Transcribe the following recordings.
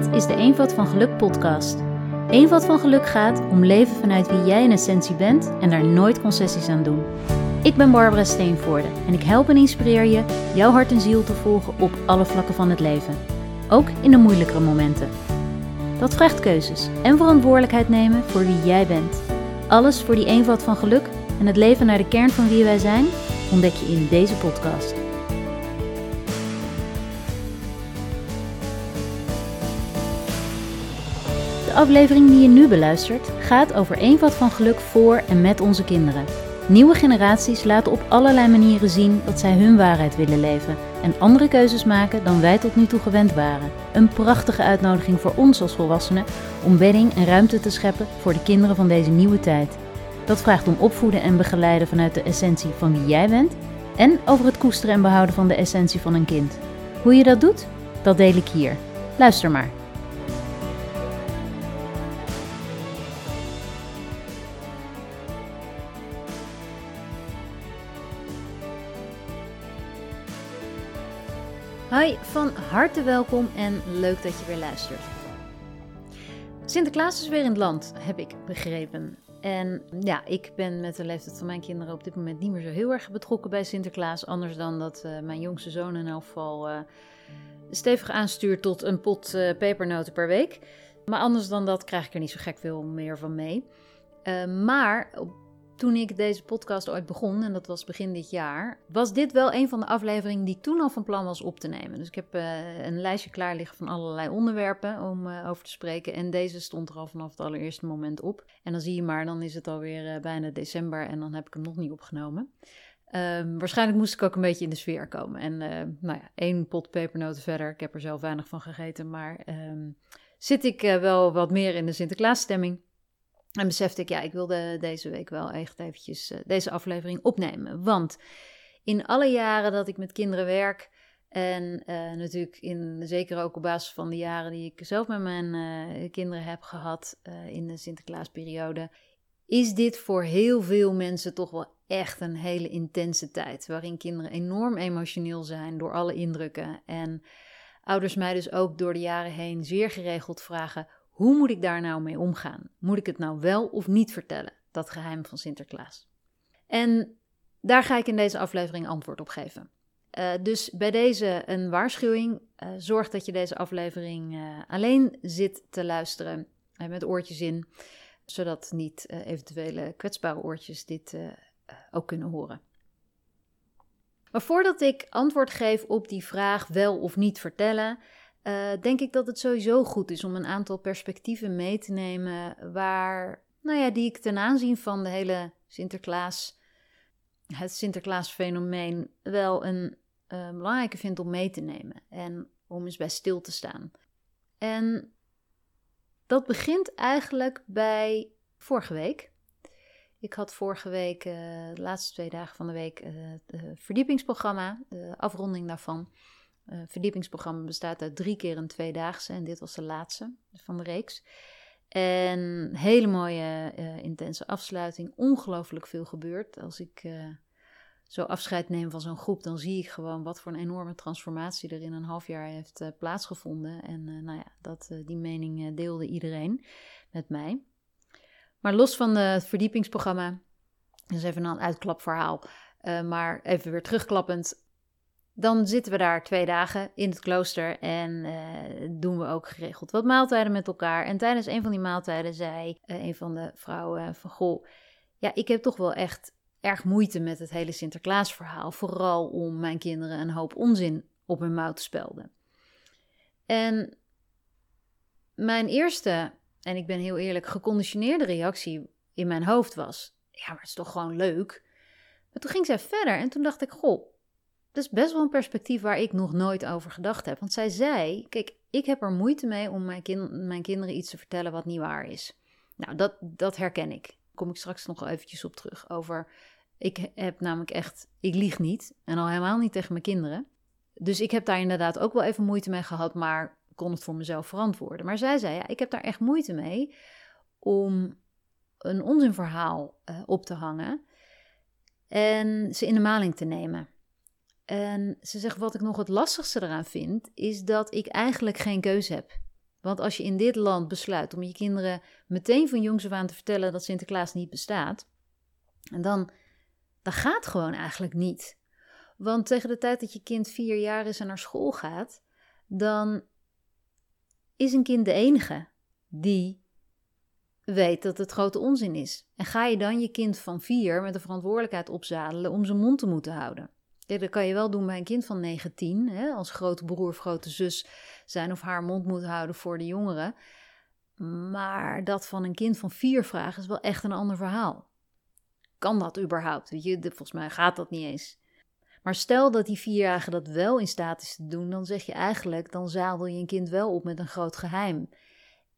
Is de Eenvoud van Geluk podcast. Eenvoud van Geluk gaat om leven vanuit wie jij in essentie bent en daar nooit concessies aan doen. Ik ben Barbara Steenvoorde en ik help en inspireer je jouw hart en ziel te volgen op alle vlakken van het leven. Ook in de moeilijkere momenten. Dat vraagt keuzes en verantwoordelijkheid nemen voor wie jij bent. Alles voor die eenvoud van geluk en het leven naar de kern van wie wij zijn ontdek je in deze podcast. Aflevering die je nu beluistert gaat over eenvoud van geluk voor en met onze kinderen. Nieuwe generaties laten op allerlei manieren zien dat zij hun waarheid willen leven en andere keuzes maken dan wij tot nu toe gewend waren. Een prachtige uitnodiging voor ons als volwassenen om bedding en ruimte te scheppen voor de kinderen van deze nieuwe tijd. Dat vraagt om opvoeden en begeleiden vanuit de essentie van wie jij bent en over het koesteren en behouden van de essentie van een kind. Hoe je dat doet, dat deel ik hier. Luister maar. Hoi, van harte welkom en leuk dat je weer luistert. Sinterklaas is weer in het land, heb ik begrepen. En ja, ik ben met de leeftijd van mijn kinderen op dit moment niet meer zo heel erg betrokken bij Sinterklaas. Anders dan dat uh, mijn jongste zoon in elk geval uh, stevig aanstuurt tot een pot uh, pepernoten per week. Maar anders dan dat krijg ik er niet zo gek veel meer van mee. maar op toen ik deze podcast ooit begon, en dat was begin dit jaar, was dit wel een van de afleveringen die ik toen al van plan was op te nemen. Dus ik heb uh, een lijstje klaar liggen van allerlei onderwerpen om uh, over te spreken. En deze stond er al vanaf het allereerste moment op. En dan zie je maar, dan is het alweer uh, bijna december en dan heb ik hem nog niet opgenomen. Um, waarschijnlijk moest ik ook een beetje in de sfeer komen. En nou ja, één pot pepernoten verder. Ik heb er zelf weinig van gegeten, maar um, zit ik wel wat meer in de Sinterklaasstemming. En besefte ik, ja, ik wilde deze week wel echt eventjes uh, deze aflevering opnemen. Want in alle jaren dat ik met kinderen werk, en uh, natuurlijk in, zeker ook op basis van de jaren die ik zelf met mijn uh, kinderen heb gehad in de Sinterklaasperiode, is dit voor heel veel mensen toch wel echt een hele intense tijd. Waarin kinderen enorm emotioneel zijn door alle indrukken. En ouders mij dus ook door de jaren heen zeer geregeld vragen: hoe moet ik daar nou mee omgaan? Moet ik het nou wel of niet vertellen, dat geheim van Sinterklaas? En daar ga ik in deze aflevering antwoord op geven. Uh, dus bij deze een waarschuwing. Uh, zorg dat je deze aflevering uh, alleen zit te luisteren met oortjes in, zodat niet eventuele kwetsbare oortjes dit ook kunnen horen. Maar voordat ik antwoord geef op die vraag wel of niet vertellen, uh, denk ik dat het sowieso goed is om een aantal perspectieven mee te nemen waar, nou ja, die ik ten aanzien van de hele Sinterklaas, het Sinterklaasfenomeen wel een uh, belangrijke vind om mee te nemen en om eens bij stil te staan. En dat begint eigenlijk bij vorige week. Ik had vorige week, uh, de laatste twee dagen van de week, het verdiepingsprogramma, de afronding daarvan. Uh, verdiepingsprogramma bestaat uit drie keer een tweedaagse en dit was de laatste van de reeks. En hele mooie, uh, intense afsluiting. Ongelooflijk veel gebeurt. Als ik uh, zo afscheid neem van zo'n groep, dan zie ik gewoon wat voor een enorme transformatie er in een half jaar heeft plaatsgevonden. En nou ja, dat, die mening deelde iedereen met mij. Maar los van het verdiepingsprogramma, dus even een uitklapverhaal. maar even weer terugklappend dan zitten we daar twee dagen in het klooster en uh, doen we ook geregeld wat maaltijden met elkaar. En tijdens een van die maaltijden zei uh, een van de vrouwen van goh, ja, ik heb toch wel echt erg moeite met het hele Sinterklaasverhaal. Vooral om mijn kinderen een hoop onzin op hun mouw te spelden. En mijn eerste, en ik ben heel eerlijk, geconditioneerde reactie in mijn hoofd was: ja, maar het is toch gewoon leuk. Maar toen ging zij verder en toen dacht ik: goh dat is best wel een perspectief waar ik nog nooit over gedacht heb. Want zij zei: Kijk, ik heb er moeite mee om mijn, mijn kinderen iets te vertellen wat niet waar is. Nou, dat, dat herken ik. Daar kom ik straks nog eventjes op terug. Over. Ik heb namelijk echt. Ik lieg niet. En al helemaal niet tegen mijn kinderen. Dus ik heb daar inderdaad ook wel even moeite mee gehad. Maar kon het voor mezelf verantwoorden. Maar zij zei: Ja, ik heb daar echt moeite mee. Om een onzinverhaal uh, op te hangen. En ze in de maling te nemen. En ze zegt: Wat ik nog het lastigste eraan vind, is dat ik eigenlijk geen keuze heb. Want als je in dit land besluit om je kinderen meteen van jongs af aan te vertellen dat Sinterklaas niet bestaat, dan, dan gaat gewoon eigenlijk niet. Want tegen de tijd dat je kind vier jaar is en naar school gaat, dan is een kind de enige die weet dat het grote onzin is. En ga je dan je kind van vier met de verantwoordelijkheid opzadelen om zijn mond te moeten houden? Ja, dat kan je wel doen bij een kind van 19, hè, als grote broer of grote zus zijn of haar mond moet houden voor de jongeren. Maar dat van een kind van vier vragen is wel echt een ander verhaal. Kan dat überhaupt? Je, volgens mij gaat dat niet eens. Maar stel dat die vierjarige dat wel in staat is te doen, dan zeg je eigenlijk, dan zadel je een kind wel op met een groot geheim.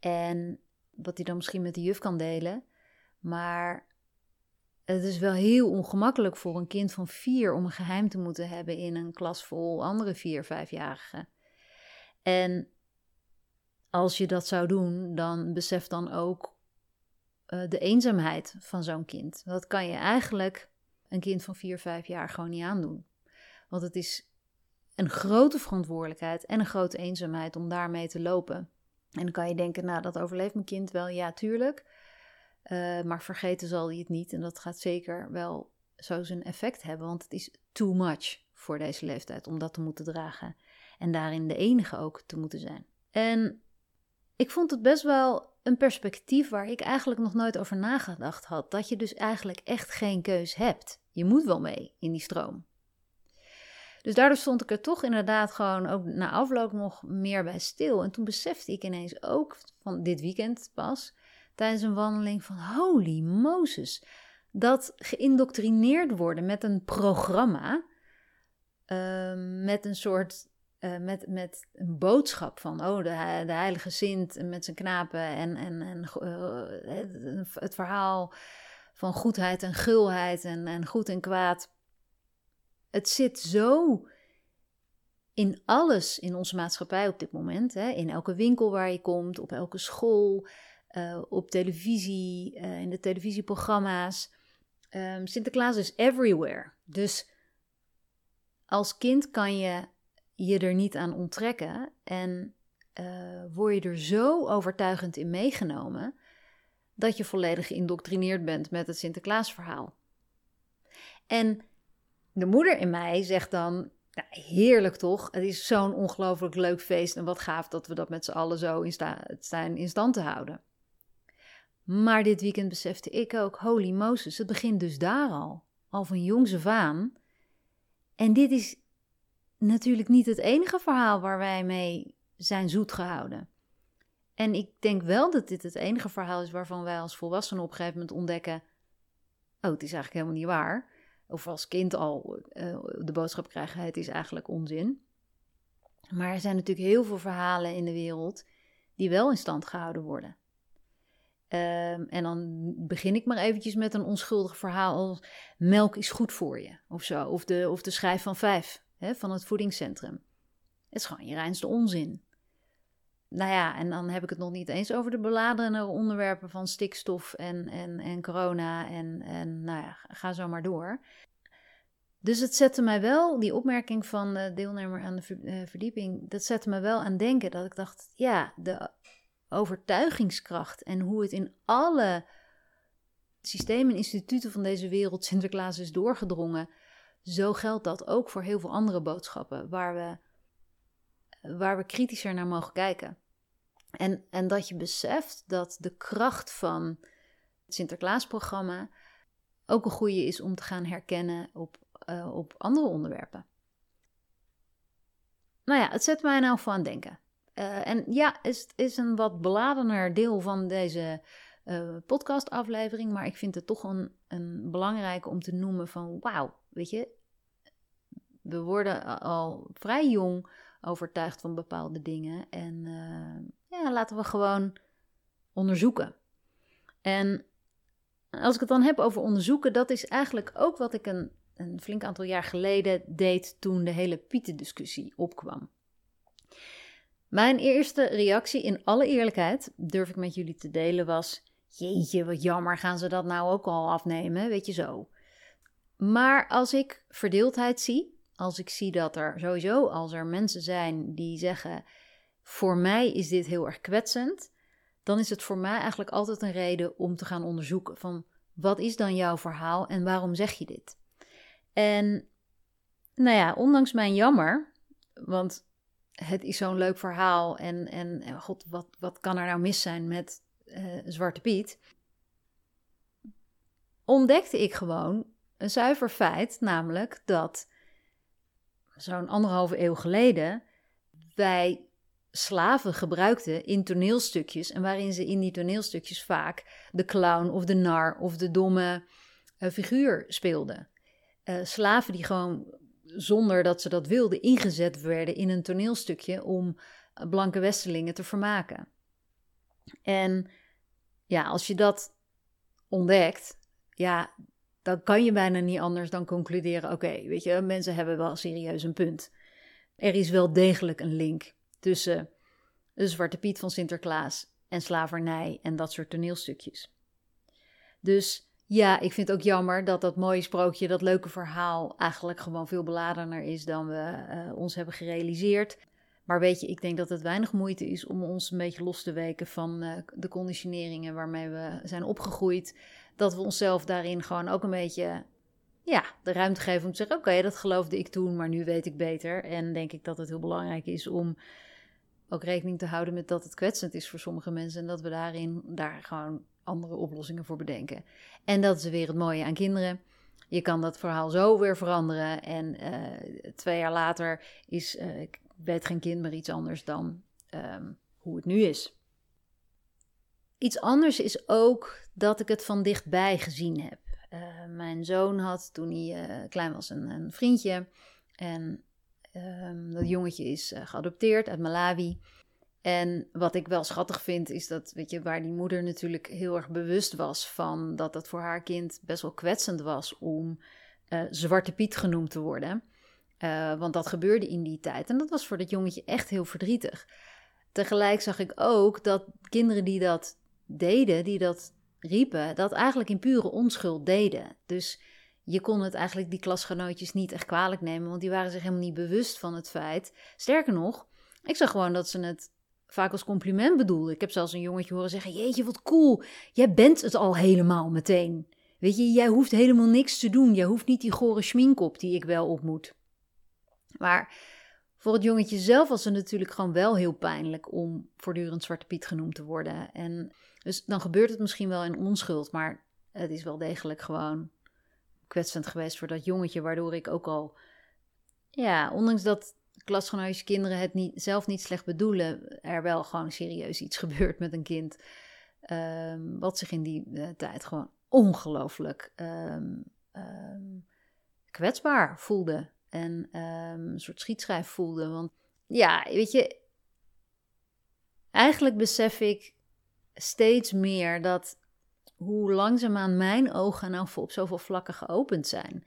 En wat hij dan misschien met de juf kan delen. Maar het is wel heel ongemakkelijk voor een kind van vier om een geheim te moeten hebben in een klas vol andere vier, vijfjarigen. En als je dat zou doen, dan besef dan ook uh, de eenzaamheid van zo'n kind. Dat kan je eigenlijk een kind van vier, vijf jaar gewoon niet aandoen. Want het is een grote verantwoordelijkheid en een grote eenzaamheid om daarmee te lopen. En dan kan je denken, nou, dat overleeft mijn kind wel. Ja, tuurlijk. Uh, maar vergeten zal hij het niet. En dat gaat zeker wel zo zijn effect hebben. Want het is too much voor deze leeftijd om dat te moeten dragen. En daarin de enige ook te moeten zijn. En ik vond het best wel een perspectief waar ik eigenlijk nog nooit over nagedacht had. Dat je dus eigenlijk echt geen keus hebt. Je moet wel mee in die stroom. Dus daardoor stond ik er toch inderdaad gewoon ook na afloop nog meer bij stil. En toen besefte ik ineens ook van dit weekend pas tijdens een wandeling van holy Moses. Dat geïndoctrineerd worden met een programma, ehm, met een soort, uh, met, met een boodschap van, oh, de, de heilige Sint met zijn knapen en, en, en uh, het verhaal van goedheid en gulheid en, en goed en kwaad. Het zit zo in alles in onze maatschappij op dit moment. Hè? In elke winkel waar je komt, op elke school, uh, op televisie, uh, in de televisieprogramma's. Um, Sinterklaas is everywhere. Dus als kind kan je je er niet aan onttrekken en uh, word je er zo overtuigend in meegenomen dat je volledig geïndoctrineerd bent met het Sinterklaasverhaal. En de moeder in mij zegt dan: nou, heerlijk toch? Het is zo'n ongelooflijk leuk feest en wat gaaf dat we dat met z'n allen zo in, sta in stand te houden. Maar dit weekend besefte ik ook, holy Moses, het begint dus daar al. Al van jongs af aan. En dit is natuurlijk niet het enige verhaal waar wij mee zijn zoet gehouden. En ik denk wel dat dit het enige verhaal is waarvan wij als volwassenen op een gegeven moment ontdekken: oh, het is eigenlijk helemaal niet waar. Of als kind al uh, de boodschap krijgen: het is eigenlijk onzin. Maar er zijn natuurlijk heel veel verhalen in de wereld die wel in stand gehouden worden. Um, en dan begin ik maar eventjes met een onschuldig verhaal als melk is goed voor je of zo. Of de, of de schijf van vijf hè, van het voedingscentrum. Het is gewoon je reinste onzin. Nou ja, en dan heb ik het nog niet eens over de beladene onderwerpen van stikstof en, en, en corona en, en nou ja, ga zo maar door. Dus het zette mij wel, die opmerking van de deelnemer aan de eh, verdieping, dat zette me wel aan denken dat ik dacht, ja, de overtuigingskracht en hoe het in alle systemen en instituten van deze wereld Sinterklaas is doorgedrongen, zo geldt dat ook voor heel veel andere boodschappen waar we, waar we kritischer naar mogen kijken. En, en dat je beseft dat de kracht van het Sinterklaasprogramma ook een goede is om te gaan herkennen op, uh, op andere onderwerpen. Nou ja, het zet mij nou van denken. Uh, en ja, het is een wat beladener deel van deze uh, podcastaflevering, maar ik vind het toch een, een belangrijke om te noemen van wauw, weet je, we worden al vrij jong overtuigd van bepaalde dingen en uh, ja, laten we gewoon onderzoeken. En als ik het dan heb over onderzoeken, dat is eigenlijk ook wat ik een, een flink aantal jaar geleden deed toen de hele Pieten-discussie opkwam. Mijn eerste reactie, in alle eerlijkheid, durf ik met jullie te delen, was: Jeetje, wat jammer, gaan ze dat nou ook al afnemen? Weet je zo. Maar als ik verdeeldheid zie, als ik zie dat er sowieso, als er mensen zijn die zeggen: voor mij is dit heel erg kwetsend, dan is het voor mij eigenlijk altijd een reden om te gaan onderzoeken van wat is dan jouw verhaal en waarom zeg je dit? En nou ja, ondanks mijn jammer, want het is zo'n leuk verhaal en, en, god, wat, wat kan er nou mis zijn met uh, Zwarte Piet? Ontdekte ik gewoon een zuiver feit, namelijk dat zo'n anderhalve eeuw geleden wij slaven gebruikten in toneelstukjes en waarin ze in die toneelstukjes vaak de clown of de nar of de domme uh, figuur speelden. Uh, slaven die gewoon zonder dat ze dat wilden ingezet werden in een toneelstukje om blanke westerlingen te vermaken. En ja, als je dat ontdekt, ja, dan kan je bijna niet anders dan concluderen: oké, weet je, mensen hebben wel serieus een punt. Er is wel degelijk een link tussen de Zwarte Piet van Sinterklaas en slavernij en dat soort toneelstukjes. Dus ja, ik vind het ook jammer dat dat mooie sprookje, dat leuke verhaal, eigenlijk gewoon veel beladener is dan we uh, ons hebben gerealiseerd. Maar weet je, ik denk dat het weinig moeite is om ons een beetje los te weken van uh, de conditioneringen waarmee we zijn opgegroeid. Dat we onszelf daarin gewoon ook een beetje ja, de ruimte geven om te zeggen: Oké, dat geloofde ik toen, maar nu weet ik beter. En denk ik dat het heel belangrijk is om ook rekening te houden met dat het kwetsend is voor sommige mensen. En dat we daarin daar gewoon andere oplossingen voor bedenken. En dat is weer het mooie aan kinderen. Je kan dat verhaal zo weer veranderen. En uh, twee jaar later is, uh, ik geen kind meer iets anders dan um, hoe het nu is. Iets anders is ook dat ik het van dichtbij gezien heb. Uh, mijn zoon had toen hij klein was een, een vriendje. En um, dat jongetje is geadopteerd uit Malawi. En wat ik wel schattig vind, is dat, weet je, waar die moeder natuurlijk heel erg bewust was van dat het voor haar kind best wel kwetsend was om uh, Zwarte Piet genoemd te worden. Uh, want dat gebeurde in die tijd. En dat was voor dat jongetje echt heel verdrietig. Tegelijk zag ik ook dat kinderen die dat deden, die dat riepen, dat eigenlijk in pure onschuld deden. Dus je kon het eigenlijk die klasgenootjes niet echt kwalijk nemen, want die waren zich helemaal niet bewust van het feit. Sterker nog, ik zag gewoon dat ze het vaak als compliment bedoelde. Ik heb zelfs een jongetje horen zeggen: Jeetje, wat cool. Jij bent het al helemaal meteen. Weet je, jij hoeft helemaal niks te doen. Jij hoeft niet die gore schmink op die ik wel op moet. Maar voor het jongetje zelf was het natuurlijk gewoon wel heel pijnlijk om voortdurend Zwarte Piet genoemd te worden. En dus dan gebeurt het misschien wel in onschuld, maar het is wel degelijk gewoon kwetsend geweest voor dat jongetje, waardoor ik ook al, ja, ondanks dat klasgenootjes kinderen het niet, zelf niet slecht bedoelen, er wel gewoon serieus iets gebeurt met een kind. Um, wat zich in die uh, tijd gewoon ongelooflijk um, um, kwetsbaar voelde. En een soort schietschijf voelde. Want ja, weet je, eigenlijk besef ik steeds meer dat hoe langzaamaan mijn ogen nou op zoveel vlakken geopend zijn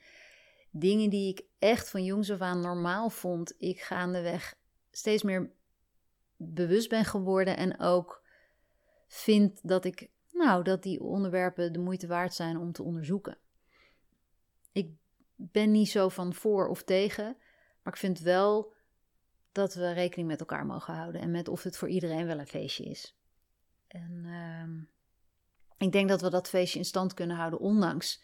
dingen die ik echt van jongs af aan normaal vond, ik gaandeweg steeds meer bewust ben geworden en ook vind dat ik, nou, dat die onderwerpen de moeite waard zijn om te onderzoeken. Ik ben niet zo van voor of tegen, maar ik vind wel dat we rekening met elkaar mogen houden en met of het voor iedereen wel een feestje is. En uh, ik denk dat we dat feestje in stand kunnen houden, ondanks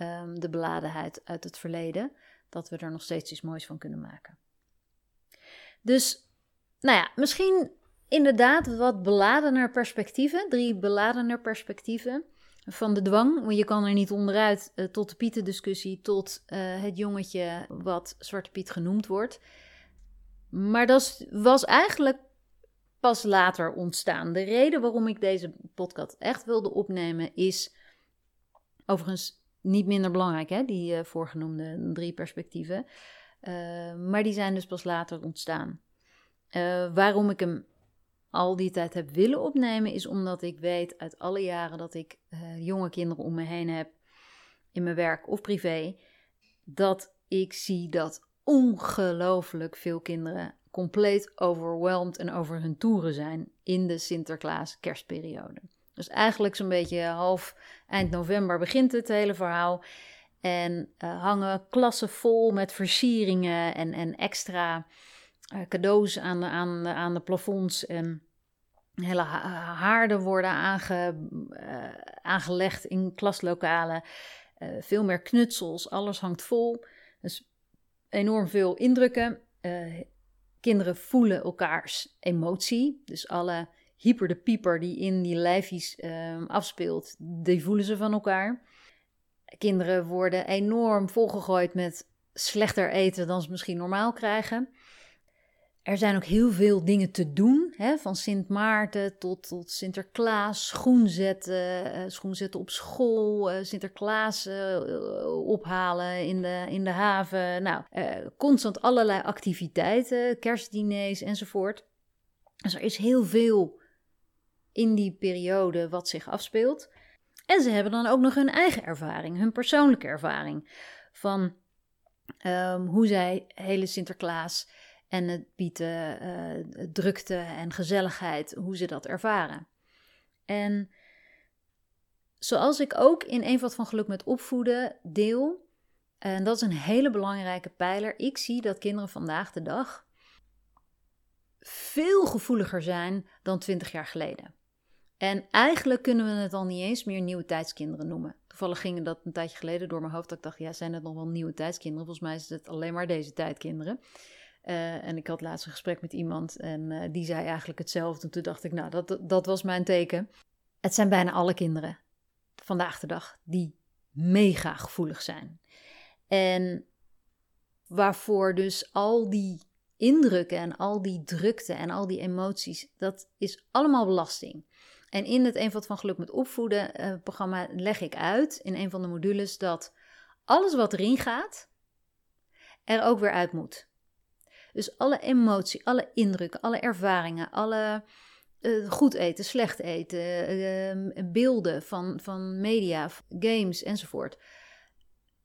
Ehm, de beladenheid uit het verleden, dat we er nog steeds iets moois van kunnen maken. Dus, nou ja, misschien inderdaad wat beladener perspectieven, drie beladener perspectieven van de dwang. Want je kan er niet onderuit uh, tot de Pieten-discussie, tot uh, het jongetje wat Zwarte Piet genoemd wordt. Maar dat was eigenlijk pas later ontstaan. De reden waarom ik deze podcast echt wilde opnemen is overigens niet minder belangrijk, hè, die uh, voorgenoemde drie perspectieven. Uh, maar die zijn dus pas later ontstaan. Uh, waarom ik hem al die tijd heb willen opnemen, is omdat ik weet uit alle jaren dat ik jonge kinderen om me heen heb, in mijn werk of privé, dat ik zie dat ongelooflijk veel kinderen compleet overweldigd en over hun toeren zijn in de Sinterklaas-kerstperiode. Dus eigenlijk zo'n beetje half eind november begint het hele verhaal. En uh, hangen klassen vol met versieringen en, en extra cadeaus aan de, aan, aan de plafonds en hele haarden worden aange, aangelegd in klaslokalen. veel meer knutsels, alles hangt vol. Dus enorm veel indrukken. kinderen voelen elkaars emotie. Dus alle hyper de pieper die in die lijfjes ehm, afspeelt, die voelen ze van elkaar. Kinderen worden enorm volgegooid met slechter eten dan ze misschien normaal krijgen. Er zijn ook heel veel dingen te doen, hè? van Sint Maarten tot, tot Sinterklaas, schoenzetten, uh, schoenzetten op school, uh, Sinterklaas uh, ophalen in de, in de haven. Nou, constant allerlei activiteiten, kerstdiners enzovoort. Dus er is heel veel in die periode wat zich afspeelt. En ze hebben dan ook nog hun eigen ervaring, hun persoonlijke ervaring. Van um, hoe zij hele Sinterklaas en het bieden uh, drukte en gezelligheid, hoe ze dat ervaren. En zoals ik ook in Eenvoud van Geluk met opvoeden deel, en dat is een hele belangrijke pijler, ik zie dat kinderen vandaag de dag veel gevoeliger zijn dan 20 jaar geleden. En eigenlijk kunnen we het al niet eens meer nieuwe tijdskinderen noemen. Toevallig ging dat een tijdje geleden door mijn hoofd. Dat ik dacht, ja, zijn het nog wel nieuwe tijdskinderen? Volgens mij is het alleen maar deze tijdkinderen. Uh, en ik had laatst een gesprek met iemand en uh, die zei eigenlijk hetzelfde. En toen dacht ik, nou, dat, dat was mijn teken. Het zijn bijna alle kinderen vandaag de dag die mega gevoelig zijn. En waarvoor dus al die indrukken en al die drukte en al die emoties, dat is allemaal belasting. En in het Eenvoud van Geluk met Opvoeden uh, programma leg ik uit in een van de modules dat alles wat erin gaat, er ook weer uit moet. Dus alle emotie, alle indrukken, alle ervaringen, alle uh, goed eten, slecht eten, uh, beelden van, van media, games enzovoort.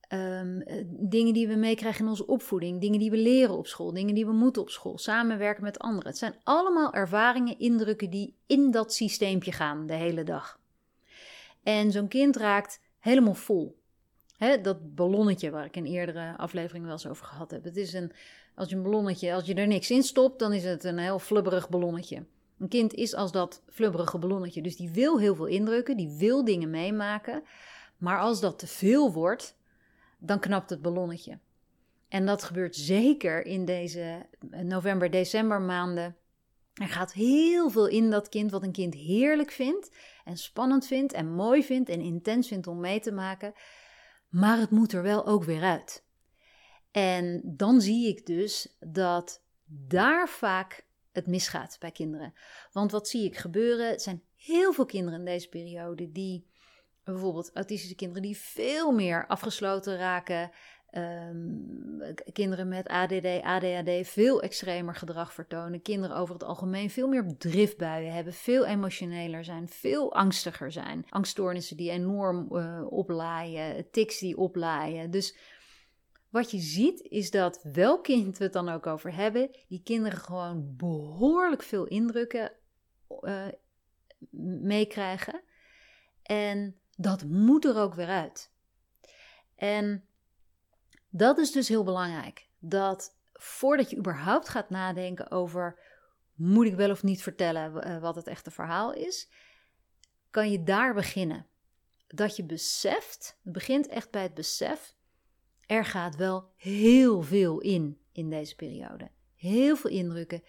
Um, dingen die we meekrijgen in onze opvoeding, dingen die we leren op school, dingen die we moeten op school, samenwerken met anderen. Het zijn allemaal ervaringen, indrukken die in dat systeempje gaan de hele dag. En zo'n kind raakt helemaal vol. dat ballonnetje waar ik in eerdere afleveringen wel eens over gehad heb. Het is een, als je een ballonnetje, als je er niks in stopt, dan is het een heel flubberig ballonnetje. Een kind is als dat flubberige ballonnetje. Dus die wil heel veel indrukken, die wil dingen meemaken. Maar als dat te veel wordt, dan knapt het ballonnetje. En dat gebeurt zeker in deze november, december maanden. Er gaat heel veel in dat kind wat een kind heerlijk vindt en spannend vindt en mooi vindt en intens vindt om mee te maken. Maar het moet er wel ook weer uit. En dan zie ik dus dat daar vaak het misgaat bij kinderen. Want wat zie ik gebeuren? Er zijn heel veel kinderen in deze periode die bijvoorbeeld autistische kinderen die veel meer afgesloten raken. Um, kinderen met ADD, ADHD veel extremer gedrag vertonen. Kinderen over het algemeen veel meer driftbuien hebben, veel emotioneler zijn, veel angstiger zijn. Angststoornissen die enorm uh, oplaaien, tics die oplaaien. Dus wat je ziet is dat welk kind we het dan ook over hebben, die kinderen gewoon behoorlijk veel indrukken uh, meekrijgen. En dat moet er ook weer uit. En dat is dus heel belangrijk. Dat voordat je überhaupt gaat nadenken over moet ik wel of niet vertellen eh, wat het echte verhaal is, kan je daar beginnen. Dat je beseft, het begint echt bij het besef, er gaat wel heel veel in in deze periode. Heel veel indrukken,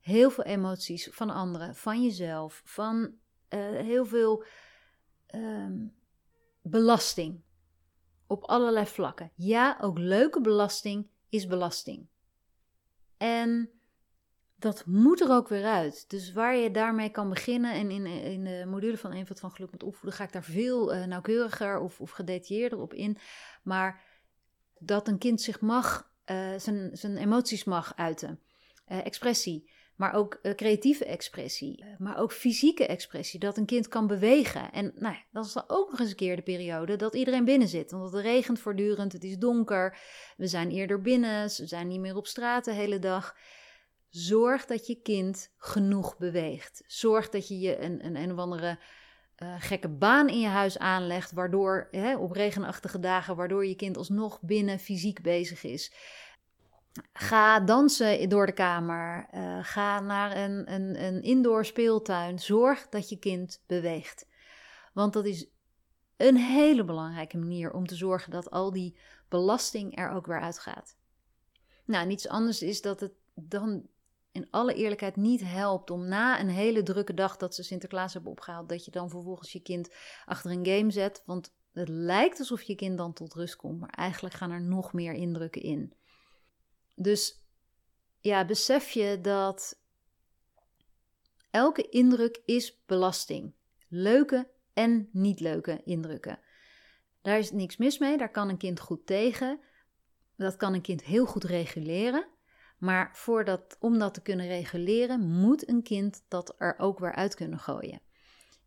heel veel emoties van anderen, van jezelf, van uh, heel veel Ehm, belasting. Op allerlei vlakken. Ja, ook leuke belasting is belasting. En dat moet er ook weer uit. Dus waar je daarmee kan beginnen, en in, in de module van Eenvoud van Geluk met Opvoeden ga ik daar veel uh, nauwkeuriger of, of gedetailleerder op in. Maar dat een kind zich mag, uh, zijn, zijn emoties mag uiten. Uh, expressie maar ook uh, creatieve expressie, uh, maar ook fysieke expressie, dat een kind kan bewegen. En nou, dat is dan ook nog eens een keer de periode dat iedereen binnen zit, want het regent voortdurend, het is donker, we zijn eerder binnen, ze zijn niet meer op straat de hele dag. Zorg dat je kind genoeg beweegt. Zorg dat je je een, een, een of andere uh, gekke baan in je huis aanlegt, waardoor hè, op regenachtige dagen, waardoor je kind alsnog binnen fysiek bezig is. Ga dansen door de kamer. Uh, ga naar een, een, een indoor speeltuin. Zorg dat je kind beweegt. Want dat is een hele belangrijke manier om te zorgen dat al die belasting er ook weer uitgaat. Nou, niets anders is dat het dan in alle eerlijkheid niet helpt om na een hele drukke dag dat ze Sinterklaas hebben opgehaald, dat je dan vervolgens je kind achter een game zet. Want het lijkt alsof je kind dan tot rust komt, maar eigenlijk gaan er nog meer indrukken in. Dus ja, besef je dat elke indruk is belasting. Leuke en niet leuke indrukken. Daar is niks mis mee, daar kan een kind goed tegen. Dat kan een kind heel goed reguleren. Maar voor dat, om dat te kunnen reguleren, moet een kind dat er ook weer uit kunnen gooien.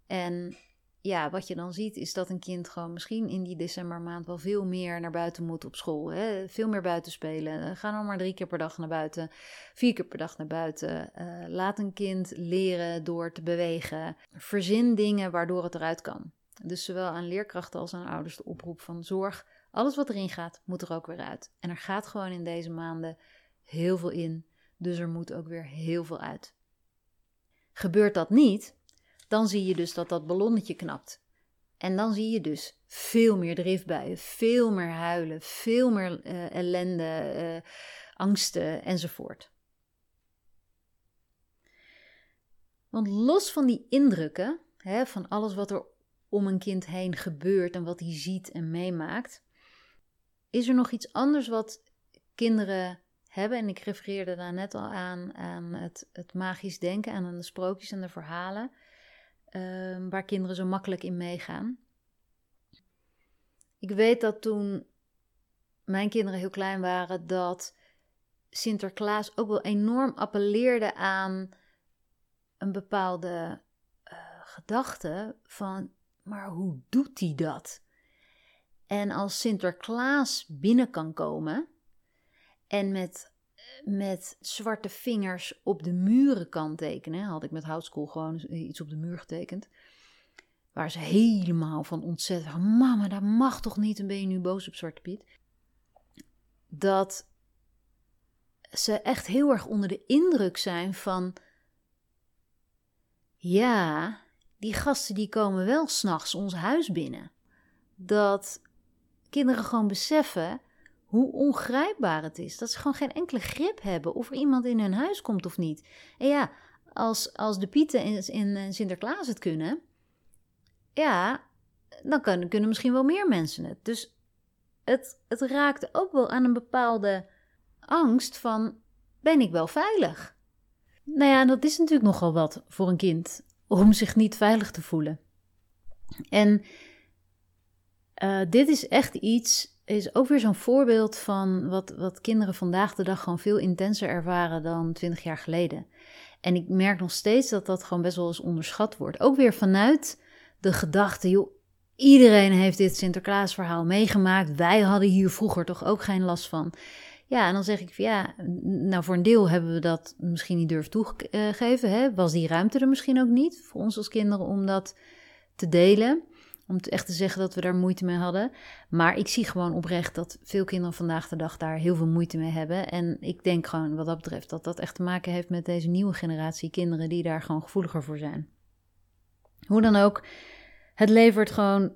En ja, wat je dan ziet is dat een kind gewoon misschien in die decembermaand wel veel meer naar buiten moet op school. Hè? Veel meer buiten spelen. Ga dan maar drie keer per dag naar buiten, vier keer per dag naar buiten. Uh, laat een kind leren door te bewegen. Verzin dingen waardoor het eruit kan. Dus zowel aan leerkrachten als aan ouders de oproep van zorg. Alles wat erin gaat, moet er ook weer uit. En er gaat gewoon in deze maanden heel veel in. Dus er moet ook weer heel veel uit. Gebeurt dat niet, dan zie je dus dat dat ballonnetje knapt. En dan zie je dus veel meer driftbuien, veel meer huilen, veel meer uh, ellende, uh, angsten enzovoort. Want los van die indrukken, hè, van alles wat er om een kind heen gebeurt en wat hij ziet en meemaakt, is er nog iets anders wat kinderen hebben. En ik refereerde daar net al aan, aan het, het magisch denken en aan de sprookjes en de verhalen. Ehm, waar kinderen zo makkelijk in meegaan. Ik weet dat toen mijn kinderen heel klein waren, dat Sinterklaas ook wel enorm appelleerde aan een bepaalde uh, gedachte van, maar hoe doet hij dat? En als Sinterklaas binnen kan komen en met met zwarte vingers op de muren kan tekenen. Had ik met houtskool gewoon iets op de muur getekend. Waar ze helemaal van ontzettend mama, dat mag toch niet? En ben je nu boos op Zwarte Piet? Dat ze echt heel erg onder de indruk zijn van, ja, die gasten die komen wel s'nachts ons huis binnen. Dat kinderen gewoon beseffen hoe ongrijpbaar het is. Dat ze gewoon geen enkele grip hebben of er iemand in hun huis komt of niet. En ja, als, als de Pieten in, in Sinterklaas het kunnen, ja, dan kunnen, kunnen misschien wel meer mensen het. Dus het, het raakt ook wel aan een bepaalde angst van, ben ik wel veilig? Nou ja, dat is natuurlijk nogal wat voor een kind, om zich niet veilig te voelen. En uh, dit is echt iets is ook weer zo'n voorbeeld van wat, wat kinderen vandaag de dag gewoon veel intenser ervaren dan 20 jaar geleden. En ik merk nog steeds dat dat gewoon best wel eens onderschat wordt. Ook weer vanuit de gedachte, joh, iedereen heeft dit Sinterklaasverhaal meegemaakt. Wij hadden hier vroeger toch ook geen last van. Ja, en dan zeg ik van ja, nou voor een deel hebben we dat misschien niet durven toegeven. Hè? Was die ruimte er misschien ook niet voor ons als kinderen om dat te delen. Om echt te zeggen dat we daar moeite mee hadden. Maar ik zie gewoon oprecht dat veel kinderen vandaag de dag daar heel veel moeite mee hebben. En ik denk gewoon wat dat betreft dat dat echt te maken heeft met deze nieuwe generatie kinderen die daar gewoon gevoeliger voor zijn. Hoe dan ook, het levert gewoon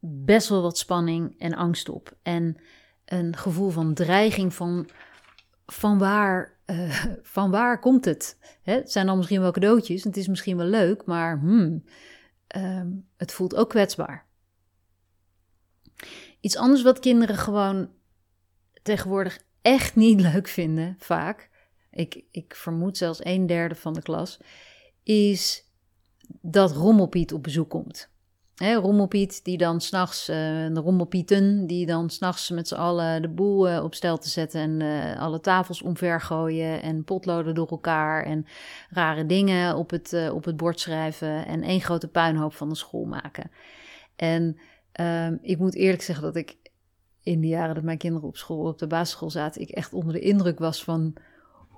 best wel wat spanning en angst op. En een gevoel van dreiging van, van, waar, uh, van waar komt het? Hè, het zijn dan misschien wel cadeautjes, het is misschien wel leuk, maar hmm, Ehm, het voelt ook kwetsbaar. Iets anders wat kinderen gewoon tegenwoordig echt niet leuk vinden, vaak, ik, ik vermoed zelfs een derde van de klas, is dat Rommelpiet op bezoek komt. Rommelpiet die dan s'nachts, uh, de rommelpieten, die dan s'nachts met z'n allen de boel uh, op stel te zetten en uh, alle tafels omver gooien en potloden door elkaar en rare dingen op het, op het bord schrijven en één grote puinhoop van de school maken. En ehm, ik moet eerlijk zeggen dat ik in de jaren dat mijn kinderen op school, op de basisschool zaten, ik echt onder de indruk was van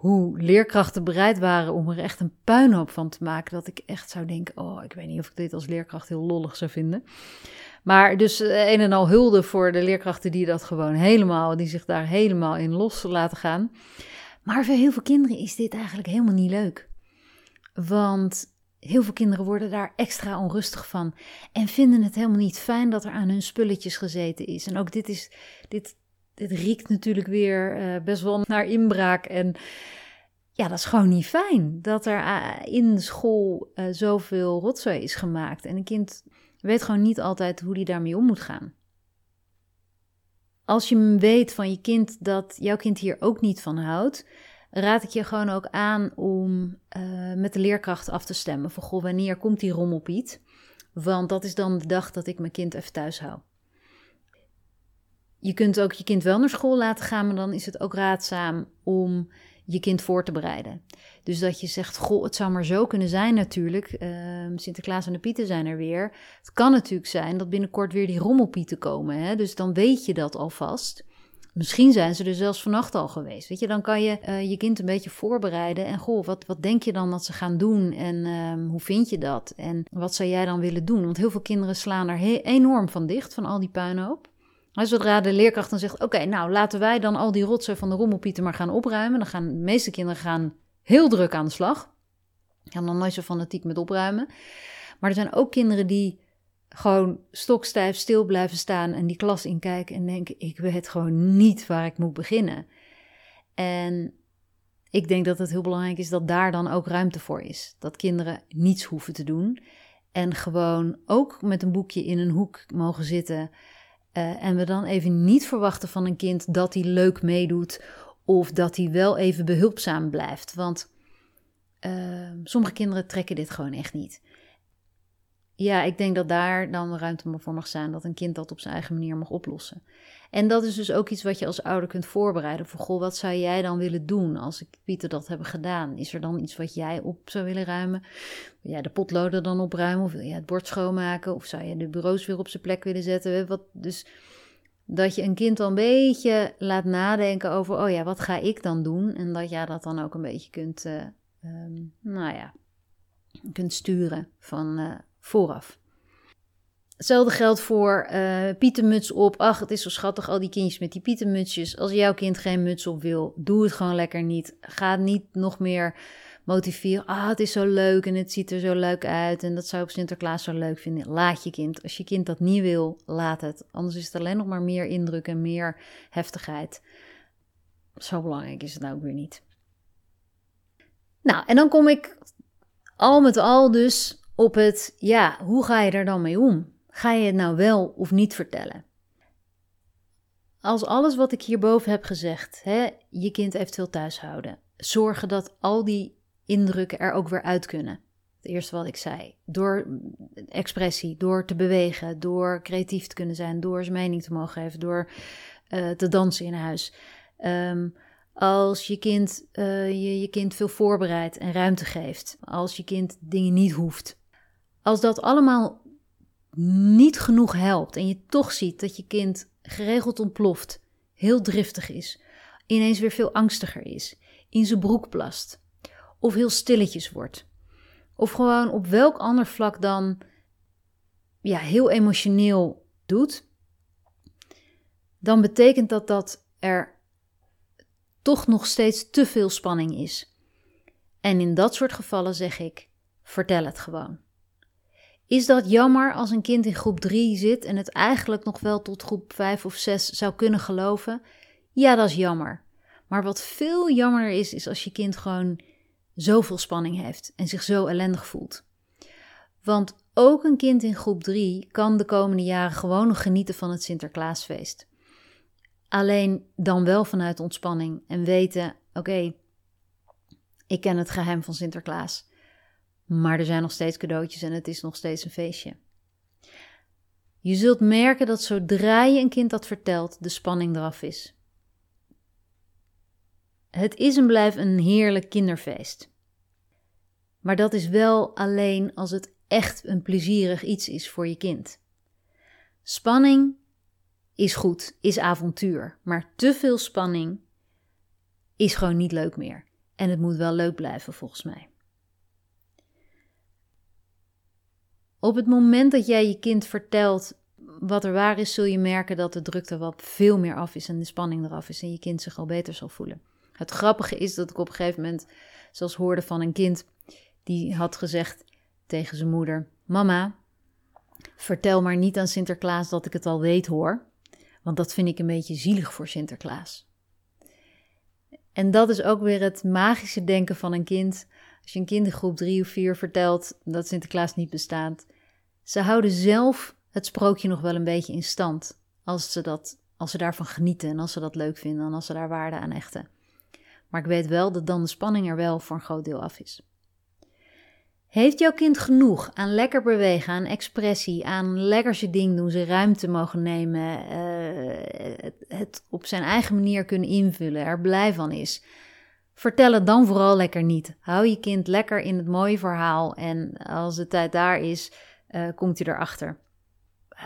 hoe leerkrachten bereid waren om er echt een puinhoop van te maken. Dat ik echt zou denken: oh, ik weet niet of ik dit als leerkracht heel lollig zou vinden. Maar dus eh, een en al hulde voor de leerkrachten die dat gewoon helemaal, die zich daar helemaal in los laten gaan. Maar voor heel veel kinderen is dit eigenlijk helemaal niet leuk. Want heel veel kinderen worden daar extra onrustig van en vinden het helemaal niet fijn dat er aan hun spulletjes gezeten is. En ook dit is, dit, dit riekt natuurlijk weer uh, best wel naar inbraak en ja, dat is gewoon niet fijn dat er uh, in school uh, zoveel rotzooi is gemaakt. En een kind weet gewoon niet altijd hoe die daarmee om moet gaan. Als je weet van je kind dat jouw kind hier ook niet van houdt, raad ik je gewoon ook aan om met de leerkracht af te stemmen. Van goh, wanneer komt die rommelpiet? Want dat is dan de dag dat ik mijn kind even thuis hou. Je kunt ook je kind wel naar school laten gaan, maar dan is het ook raadzaam om je kind voor te bereiden. Dus dat je zegt, goh, het zou maar zo kunnen zijn natuurlijk. Uh, Sinterklaas en de Pieten zijn er weer. Het kan natuurlijk zijn dat binnenkort weer die rommelpieten komen. Hè? Dus dan weet je dat alvast. Misschien zijn ze er zelfs vannacht al geweest. Weet je, dan kan je uh, je kind een beetje voorbereiden. En goh, wat, wat denk je dan dat ze gaan doen? En uh, hoe vind je dat? En wat zou jij dan willen doen? Want heel veel kinderen slaan er enorm van dicht, van al die puinhoop. Zodra de leerkracht dan zegt: Oké, nou laten wij dan al die rotsen van de rommelpieten maar gaan opruimen. Dan gaan de meeste kinderen gaan heel druk aan de slag. Gaan dan nooit zo fanatiek met opruimen. Maar er zijn ook kinderen die gewoon stokstijf stil blijven staan en die klas inkijken en denken: Ik weet gewoon niet waar ik moet beginnen. En ik denk dat het heel belangrijk is dat daar dan ook ruimte voor is. Dat kinderen niets hoeven te doen. En gewoon ook met een boekje in een hoek mogen zitten. Uh, en we dan even niet verwachten van een kind dat hij leuk meedoet of dat hij wel even behulpzaam blijft. Want uh, sommige kinderen trekken dit gewoon echt niet. Ja, ik denk dat daar dan ruimte voor mag zijn dat een kind dat op zijn eigen manier mag oplossen. En dat is dus ook iets wat je als ouder kunt voorbereiden. Voor goh, wat zou jij dan willen doen als ik Pieter dat hebben gedaan? Is er dan iets wat jij op zou willen ruimen? Wil jij de potloden dan opruimen? Of wil jij het bord schoonmaken? Of zou je de bureaus weer op zijn plek willen zetten? Wat, dus dat je een kind dan een beetje laat nadenken over, oh ja, wat ga ik dan doen? En dat jij dat dan ook een beetje kunt, uh, um, nou ja, kunt sturen van uh, vooraf. Hetzelfde geldt voor uh, pietenmuts op. Ach, het is zo schattig, al die kindjes met die pietenmutsjes. Als jouw kind geen muts op wil, doe het gewoon lekker niet. Ga niet nog meer motiveren. Ah, het is zo leuk en het ziet er zo leuk uit. En dat zou op Sinterklaas zo leuk vinden. Laat je kind. Als je kind dat niet wil, laat het. Anders is het alleen nog maar meer indruk en meer heftigheid. Zo belangrijk is het nou ook weer niet. Nou, en dan kom ik al met al dus op het, ja, hoe ga je er dan mee om? Ga je het nou wel of niet vertellen? Als alles wat ik hierboven heb gezegd, hè, je kind eventueel thuishouden, zorgen dat al die indrukken er ook weer uit kunnen. Het eerste wat ik zei. Door expressie, door te bewegen, door creatief te kunnen zijn, door zijn mening te mogen geven, door uh, te dansen in huis. Um, als je kind, uh, je, je kind veel voorbereidt en ruimte geeft. Als je kind dingen niet hoeft. Als dat allemaal niet genoeg helpt en je toch ziet dat je kind geregeld ontploft, heel driftig is, ineens weer veel angstiger is, in zijn broek plast, of heel stilletjes wordt, of gewoon op welk ander vlak dan ja, heel emotioneel doet, dan betekent dat dat er toch nog steeds te veel spanning is. En in dat soort gevallen zeg ik: vertel het gewoon. Is dat jammer als een kind in groep 3 zit en het eigenlijk nog wel tot groep 5 of 6 zou kunnen geloven? Ja, dat is jammer. Maar wat veel jammerder is, is als je kind gewoon zoveel spanning heeft en zich zo ellendig voelt. Want ook een kind in groep 3 kan de komende jaren gewoon nog genieten van het Sinterklaasfeest. Alleen dan wel vanuit ontspanning en weten: oké, ik ken het geheim van Sinterklaas. Maar er zijn nog steeds cadeautjes en het is nog steeds een feestje. Je zult merken dat zodra je een kind dat vertelt, de spanning eraf is. Het is en blijft een heerlijk kinderfeest. Maar dat is wel alleen als het echt een plezierig iets is voor je kind. Spanning is goed, is avontuur, maar te veel spanning is gewoon niet leuk meer. En het moet wel leuk blijven, volgens mij. Op het moment dat jij je kind vertelt wat er waar is, zul je merken dat de drukte wat veel meer af is en de spanning eraf is en je kind zich al beter zal voelen. Het grappige is dat ik op een gegeven moment zelfs hoorde van een kind die had gezegd tegen zijn moeder: Mama, vertel maar niet aan Sinterklaas dat ik het al weet hoor, want dat vind ik een beetje zielig voor Sinterklaas. En dat is ook weer het magische denken van een kind. Als je een kind in groep drie of vier vertelt dat Sinterklaas niet bestaat, ze houden zelf het sprookje nog wel een beetje in stand. Als ze, dat, als ze daarvan genieten en als ze dat leuk vinden en als ze daar waarde aan hechten. Maar ik weet wel dat dan de spanning er wel voor een groot deel af is. Heeft jouw kind genoeg aan lekker bewegen, aan expressie, aan lekker zijn ding doen, zijn ruimte mogen nemen, uh, het, het, op zijn eigen manier kunnen invullen, er blij van is? Vertel het dan vooral lekker niet. Hou je kind lekker in het mooie verhaal en als de tijd daar is, uh, komt hij erachter.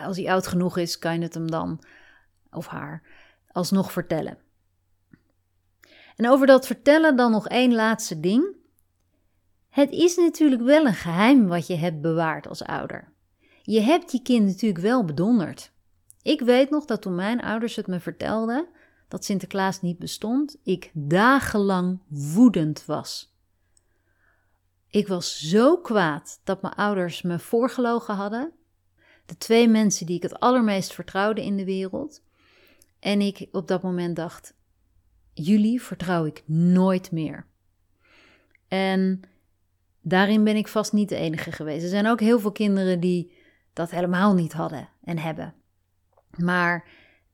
Als hij oud genoeg is, kan je het hem dan, of haar, alsnog vertellen. En over dat vertellen dan nog één laatste ding. Het is natuurlijk wel een geheim wat je hebt bewaard als ouder. Je hebt je kind natuurlijk wel bedonderd. Ik weet nog dat toen mijn ouders het me vertelden dat Sinterklaas niet bestond, ik dagenlang woedend was. Ik was zo kwaad dat mijn ouders me voorgelogen hadden. De twee mensen die ik het allermeest vertrouwde in de wereld. En ik op dat moment dacht: jullie vertrouw ik nooit meer. En daarin ben ik vast niet de enige geweest. Er zijn ook heel veel kinderen die dat helemaal niet hadden en hebben. Maar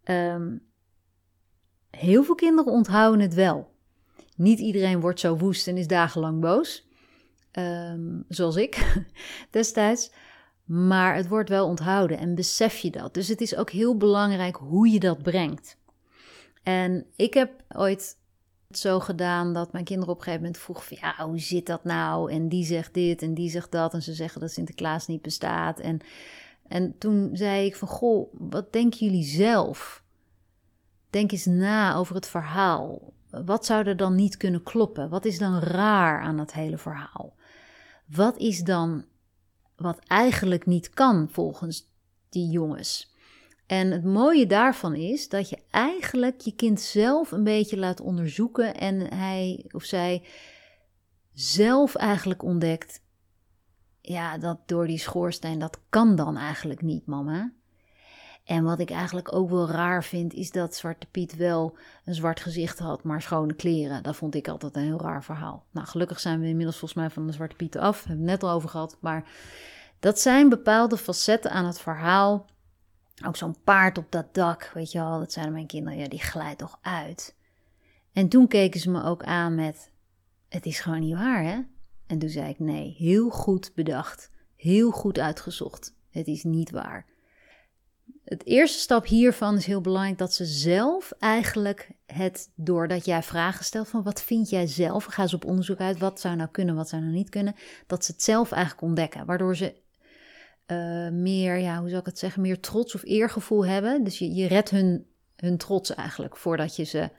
um, heel veel kinderen onthouden het wel. Niet iedereen wordt zo woest en is dagenlang boos. Um, zoals ik destijds. Maar het wordt wel onthouden en besef je dat. Dus het is ook heel belangrijk hoe je dat brengt. En ik heb ooit zo gedaan dat mijn kinderen op een gegeven moment vroegen van ja, hoe zit dat nou? En die zegt dit en die zegt dat en ze zeggen dat Sinterklaas niet bestaat. En, en toen zei ik van goh, wat denken jullie zelf? Denk eens na over het verhaal. Wat zou er dan niet kunnen kloppen? Wat is dan raar aan dat hele verhaal? Wat is dan wat eigenlijk niet kan volgens die jongens? En het mooie daarvan is dat je eigenlijk je kind zelf een beetje laat onderzoeken en hij of zij zelf eigenlijk ontdekt, ja, dat door die schoorsteen, dat kan dan eigenlijk niet, mama. En wat ik eigenlijk ook wel raar vind, is dat Zwarte Piet wel een zwart gezicht had, maar schone kleren. Dat vond ik altijd een heel raar verhaal. Nou, gelukkig zijn we inmiddels volgens mij van de Zwarte Piet af. Hebben we het net al over gehad. Maar dat zijn bepaalde facetten aan het verhaal ook zo'n paard op dat dak, weet je wel, dat zijn mijn kinderen, ja, die glijdt toch uit. En toen keken ze me ook aan met, het is gewoon niet waar, hè? En toen zei ik, nee, heel goed bedacht, heel goed uitgezocht, het is niet waar. Het eerste stap hiervan is heel belangrijk dat ze zelf eigenlijk het, doordat jij vragen stelt van wat vind jij zelf, ga ze op onderzoek uit, wat zou nou kunnen, wat zou nou niet kunnen, dat ze het zelf eigenlijk ontdekken, waardoor ze uh, meer, ja, hoe zou ik het zeggen, meer trots of eergevoel hebben. Dus je, je redt hun, hun trots eigenlijk voordat je ze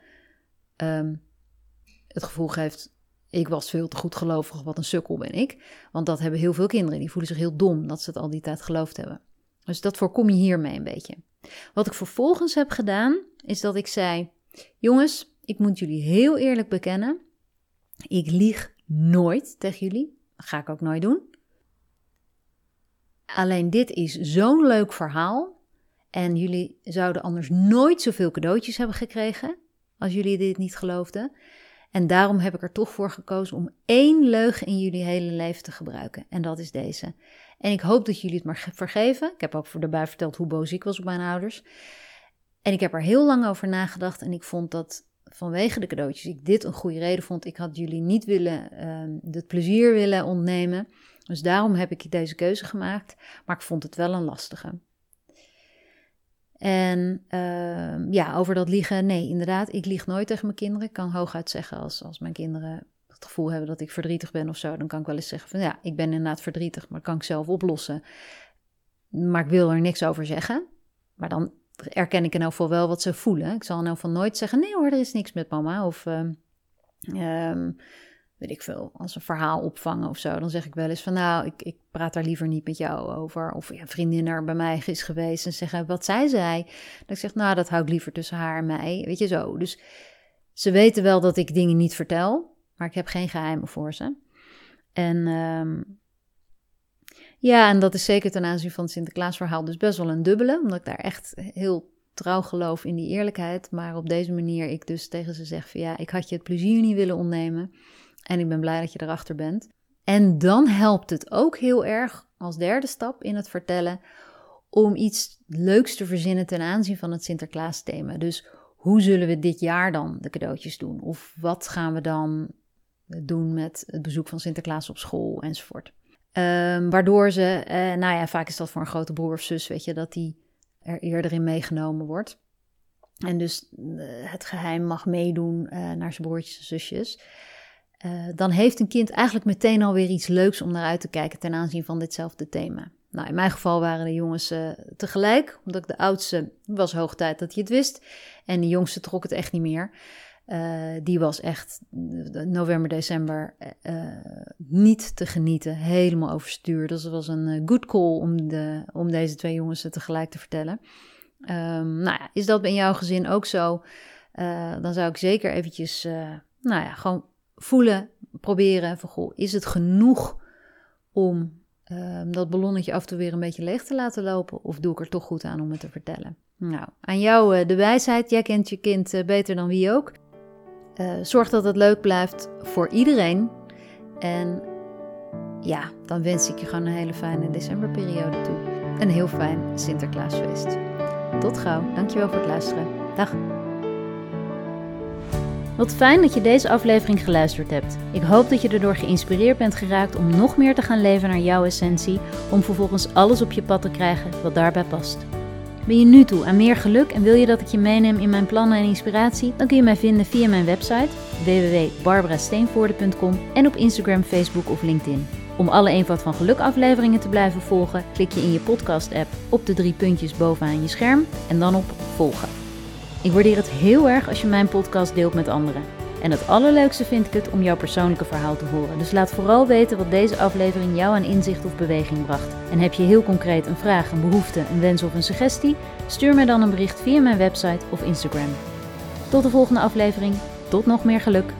um, het gevoel geeft. Ik was veel te goed gelovig, wat een sukkel ben ik. Want dat hebben heel veel kinderen. Die voelen zich heel dom dat ze het al die tijd geloofd hebben. Dus dat voorkom je hiermee een beetje. Wat ik vervolgens heb gedaan, is dat ik zei: Jongens, ik moet jullie heel eerlijk bekennen. Ik lieg nooit tegen jullie. Dat ga ik ook nooit doen. Alleen dit is zo'n leuk verhaal. En jullie zouden anders nooit zoveel cadeautjes hebben gekregen. Als jullie dit niet geloofden. En daarom heb ik er toch voor gekozen om één leugen in jullie hele leven te gebruiken. En dat is deze. En ik hoop dat jullie het maar vergeven. Ik heb ook voor erbij verteld hoe boos ik was op mijn ouders. En ik heb er heel lang over nagedacht. En ik vond dat vanwege de cadeautjes ik dit een goede reden vond. Ik had jullie niet willen, uh, het plezier willen ontnemen. Dus daarom heb ik deze keuze gemaakt, maar ik vond het wel een lastige. En uh, ja, over dat liegen, nee, inderdaad, ik lieg nooit tegen mijn kinderen. Ik kan hooguit zeggen als, als mijn kinderen het gevoel hebben dat ik verdrietig ben of zo, dan kan ik wel eens zeggen van ja, ik ben inderdaad verdrietig, maar kan ik zelf oplossen. Maar ik wil er niks over zeggen. Maar dan erken ik in elk geval wel wat ze voelen. Ik zal in elk geval nooit zeggen, nee hoor, er is niks met mama. Of uh, weet ik veel, als een verhaal opvangen of zo. Dan zeg ik wel eens van nou, ik, ik praat daar liever niet met jou over. Of ja, vriendin er bij mij is geweest en zeggen wat zij zei. Dat ik zeg nou, dat hou ik liever tussen haar en mij. Weet je zo. Dus ze weten wel dat ik dingen niet vertel, maar ik heb geen geheimen voor ze. En ehm, ja, en dat is zeker ten aanzien van het Sinterklaasverhaal dus best wel een dubbele, omdat ik daar echt heel trouw geloof in die eerlijkheid. Maar op deze manier ik dus tegen ze zeg van ja, ik had je het plezier niet willen ontnemen. En ik ben blij dat je erachter bent. En dan helpt het ook heel erg als derde stap in het vertellen om iets leuks te verzinnen ten aanzien van het Sinterklaas thema. Dus hoe zullen we dit jaar dan de cadeautjes doen? Of wat gaan we dan doen met het bezoek van Sinterklaas op school enzovoort. Um, waardoor ze, eh, nou ja, vaak is dat voor een grote broer of zus, weet je, dat die er eerder in meegenomen wordt. En dus eh, het geheim mag meedoen uh, naar zijn broertjes en zusjes. Uh, dan heeft een kind eigenlijk meteen alweer iets leuks om naar uit te kijken ten aanzien van ditzelfde thema. Nou, in mijn geval waren de jongens tegelijk, omdat ik de oudste was hoog tijd dat hij het wist. En de jongste trok het echt niet meer. Uh, die was echt november, december niet te genieten. Helemaal overstuur. Dus het was een good call om, de, om deze twee jongens tegelijk te vertellen. Um, nou ja, is dat in jouw gezin ook zo? Dan zou ik zeker eventjes, nou ja, gewoon voelen, proberen. Van, goh, is het genoeg om ehm, dat ballonnetje af en toe weer een beetje leeg te laten lopen? Of doe ik er toch goed aan om het te vertellen? Nou, aan jou de wijsheid. Jij kent je kind beter dan wie ook. Uh, zorg dat het leuk blijft voor iedereen. En ja, dan wens ik je gewoon een hele fijne decemberperiode toe. Een heel fijn Sinterklaasfeest. Tot gauw. Dankjewel voor het luisteren. Dag. Wat fijn dat je deze aflevering geluisterd hebt. Ik hoop dat je erdoor geïnspireerd bent geraakt om nog meer te gaan leven naar jouw essentie, om vervolgens alles op je pad te krijgen wat daarbij past. Ben je nu toe aan meer geluk en wil je dat ik je meeneem in mijn plannen en inspiratie? Dan kun je mij vinden via mijn website www.barbarasteenvoorde.com en op Instagram, Facebook of LinkedIn. Om alle Eenvoud van Geluk afleveringen te blijven volgen, klik je in je podcast-app op de drie puntjes bovenaan je scherm en dan op volgen. Ik waardeer het heel erg als je mijn podcast deelt met anderen. En het allerleukste vind ik het om jouw persoonlijke verhaal te horen. Dus laat vooral weten wat deze aflevering jou aan inzicht of beweging bracht. En heb je heel concreet een vraag, een behoefte, een wens of een suggestie? Stuur mij dan een bericht via mijn website of Instagram. Tot de volgende aflevering. Tot nog meer geluk.